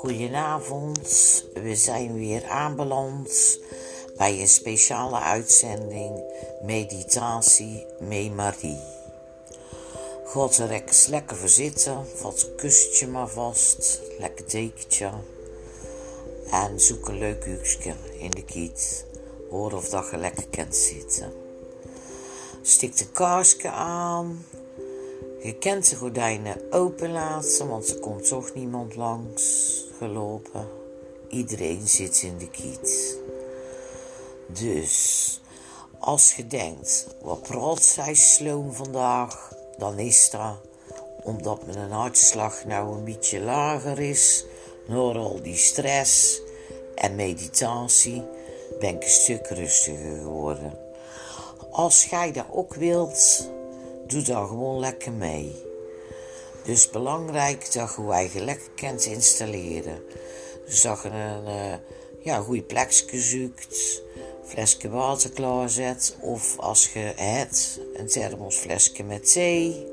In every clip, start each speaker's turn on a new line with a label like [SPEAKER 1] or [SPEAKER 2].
[SPEAKER 1] Goedenavond, we zijn weer aanbeland bij een speciale uitzending Meditatie met Marie. God eens lekker voor zitten, vat een kussentje maar vast, lekker dekentje. En zoek een leuk hoekje in de kiet, hoor of dat je lekker kunt zitten. Stik de kaarsje aan, je kent de gordijnen open laten, want er komt toch niemand langs Iedereen zit in de kiet. Dus, als je denkt, wat praat zij sloom vandaag, dan is dat omdat mijn hartslag nou een beetje lager is, door al die stress en meditatie, ben ik een stuk rustiger geworden. Als jij dat ook wilt, doe dan gewoon lekker mee. Dus belangrijk dat je eigen lekker kunt installeren. Dus dat je een uh, ja, goede plekje zoekt, flesje water klaarzet. Of als je het, een thermosflesje met thee.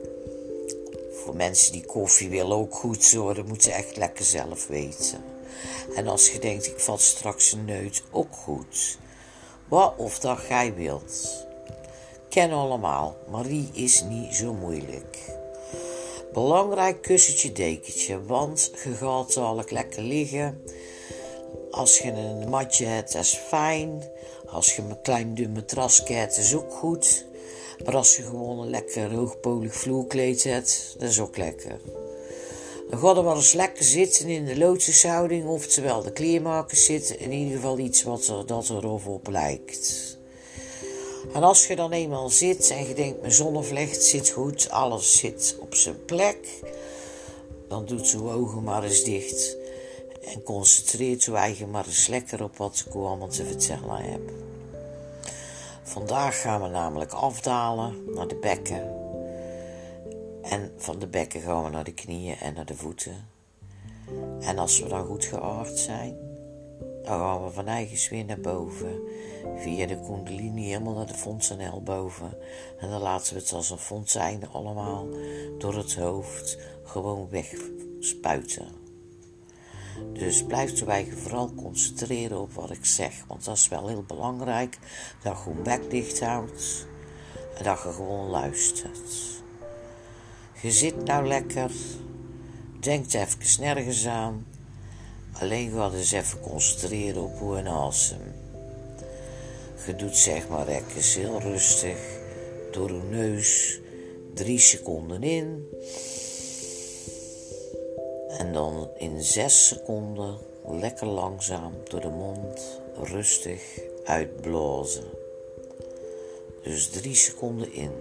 [SPEAKER 1] Voor mensen die koffie willen ook goed zo, dat moeten ze echt lekker zelf weten. En als je denkt, ik vat straks een neut, ook goed. Wat of dat jij wilt. Ken allemaal, Marie is niet zo moeilijk. Belangrijk kussentje, dekentje, want je gaat dadelijk lekker liggen. Als je een matje hebt, dat is fijn. Als je een klein dun matras hebt, is ook goed. Maar als je gewoon een lekker hoogpolig vloerkleed hebt, dat is ook lekker. Dan ga er wel eens lekker zitten in de lotushouding, oftewel de kleermakers zitten. In ieder geval iets wat er, dat erop lijkt. En als je dan eenmaal zit en je denkt, mijn zonnevlecht zit goed, alles zit op zijn plek, dan doet je ogen maar eens dicht en concentreert je eigen maar eens lekker op wat ik allemaal te vertellen heb. Vandaag gaan we namelijk afdalen naar de bekken. En van de bekken gaan we naar de knieën en naar de voeten. En als we dan goed geaard zijn, dan gaan we van eigen weer naar boven. Via de kundalini helemaal naar de fontanel boven. En dan laten we het als een fontein allemaal door het hoofd gewoon wegspuiten. Dus blijf erbij vooral concentreren op wat ik zeg. Want dat is wel heel belangrijk. Dat je je bek dicht houdt. En dat je gewoon luistert. Je zit nou lekker. Denkt even nergens aan. Alleen ga eens even concentreren op hoe en asem. Je doet zeg maar even heel rustig door uw neus drie seconden in. En dan in zes seconden lekker langzaam door de mond rustig uitblazen. Dus drie seconden in.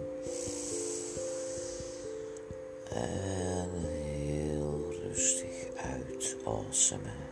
[SPEAKER 1] En heel rustig uitademen.